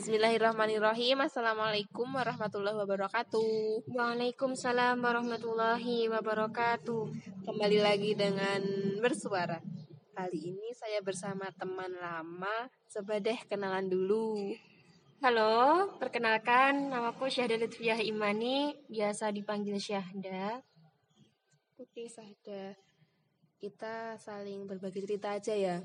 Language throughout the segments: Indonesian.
Bismillahirrahmanirrahim. Assalamualaikum warahmatullahi wabarakatuh. Waalaikumsalam warahmatullahi wabarakatuh. Kembali lagi dengan bersuara. Kali ini saya bersama teman lama. Coba deh kenalan dulu. Halo, perkenalkan namaku Syahda Lutfiyah Imani, biasa dipanggil Syahda. Oke, Syahda. Kita saling berbagi cerita aja ya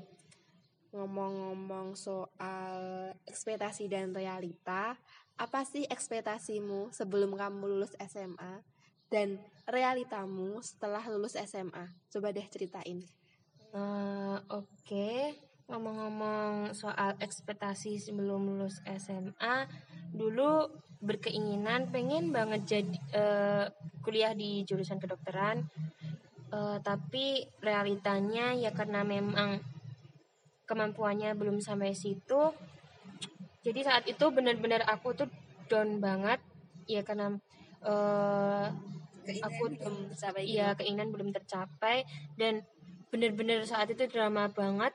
ngomong-ngomong soal ekspektasi dan realita, apa sih ekspektasimu sebelum kamu lulus SMA dan realitamu setelah lulus SMA? Coba deh ceritain. Uh, Oke, okay. ngomong-ngomong soal ekspektasi sebelum lulus SMA, dulu berkeinginan pengen banget jadi uh, kuliah di jurusan kedokteran, uh, tapi realitanya ya karena memang kemampuannya belum sampai situ jadi saat itu benar-benar aku tuh down banget ya karena uh, aku belum tercapai ya keinginan belum tercapai dan benar-benar saat itu drama banget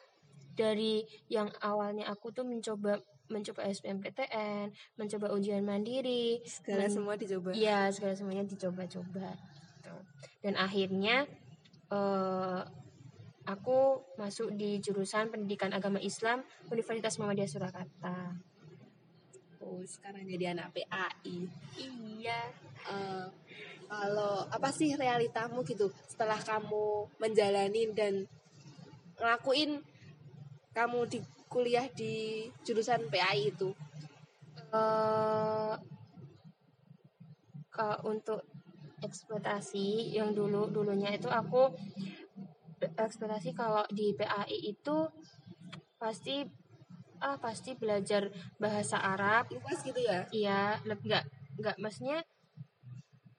dari yang awalnya aku tuh mencoba mencoba SBMPTN, mencoba ujian mandiri, segala men semua dicoba. Iya, segala semuanya dicoba-coba. Gitu. Dan akhirnya uh, Aku masuk di jurusan Pendidikan Agama Islam Universitas Muhammadiyah Surakarta. Oh, sekarang jadi anak PAI. Iya. Uh, kalau apa sih realitamu gitu setelah kamu menjalani dan ngelakuin kamu di kuliah di jurusan PAI itu? Uh, untuk ekspektasi yang dulu dulunya itu aku ekspektasi kalau di PAI itu pasti ah pasti belajar bahasa Arab. Luas gitu ya? Iya nggak nggak maksudnya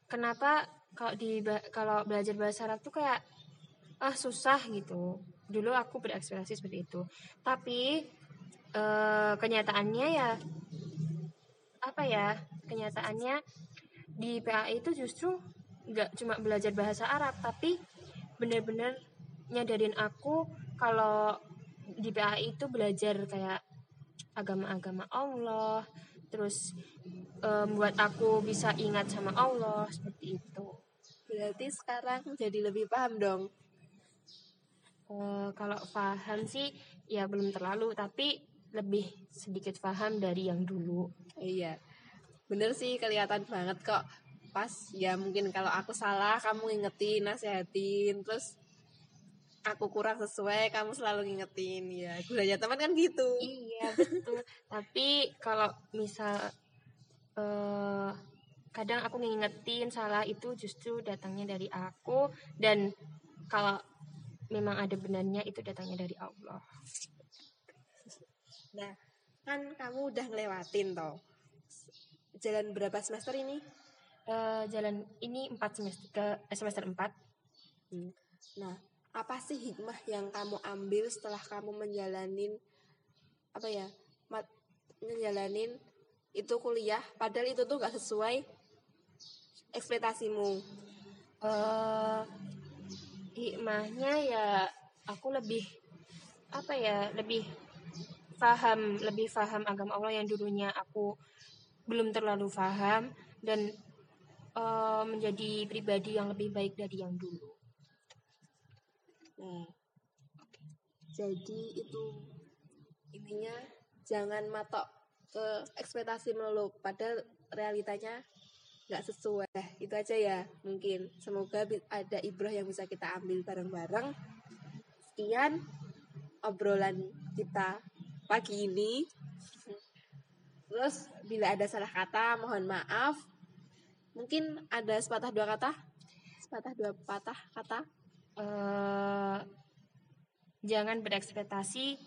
kenapa kalau di kalau belajar bahasa Arab tuh kayak ah susah gitu. Dulu aku berekspektasi seperti itu. Tapi e, kenyataannya ya apa ya kenyataannya di PAI itu justru nggak cuma belajar bahasa Arab tapi benar-benar nyadarin aku kalau di PAI itu belajar kayak agama-agama Allah terus um, buat aku bisa ingat sama Allah seperti itu. Berarti sekarang jadi lebih paham dong? Uh, kalau paham sih ya belum terlalu tapi lebih sedikit paham dari yang dulu. Iya. Bener sih kelihatan banget kok. Pas ya mungkin kalau aku salah kamu ngingetin nasihatin terus aku kurang sesuai kamu selalu ngingetin. Ya gunanya teman kan gitu. Iya betul. Tapi kalau misal uh, kadang aku ngingetin salah itu justru datangnya dari aku dan kalau memang ada benarnya itu datangnya dari Allah. Nah kan kamu udah ngelewatin toh. Jalan berapa semester ini? Uh, jalan ini empat semester ke eh, semester empat. Hmm. nah apa sih hikmah yang kamu ambil setelah kamu menjalanin apa ya mat, menjalanin itu kuliah? Padahal itu tuh gak sesuai ekspektasimu. Uh, hikmahnya ya aku lebih apa ya lebih paham lebih paham agama Allah yang dulunya aku belum terlalu paham dan uh, menjadi pribadi yang lebih baik dari yang dulu Nah, jadi itu intinya jangan matok ke ekspektasi melulu, padahal realitanya nggak sesuai. Itu aja ya mungkin. Semoga ada ibrah yang bisa kita ambil bareng-bareng. Sekian obrolan kita pagi ini. Terus bila ada salah kata mohon maaf. Mungkin ada sepatah dua kata. Sepatah dua patah kata uh, jangan berekspektasi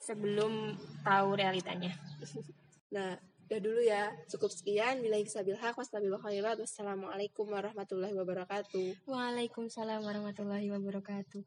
sebelum tahu realitanya. Nah, udah dulu ya. Cukup sekian. Bila hak, Wassalamualaikum warahmatullahi wabarakatuh. Waalaikumsalam warahmatullahi wabarakatuh.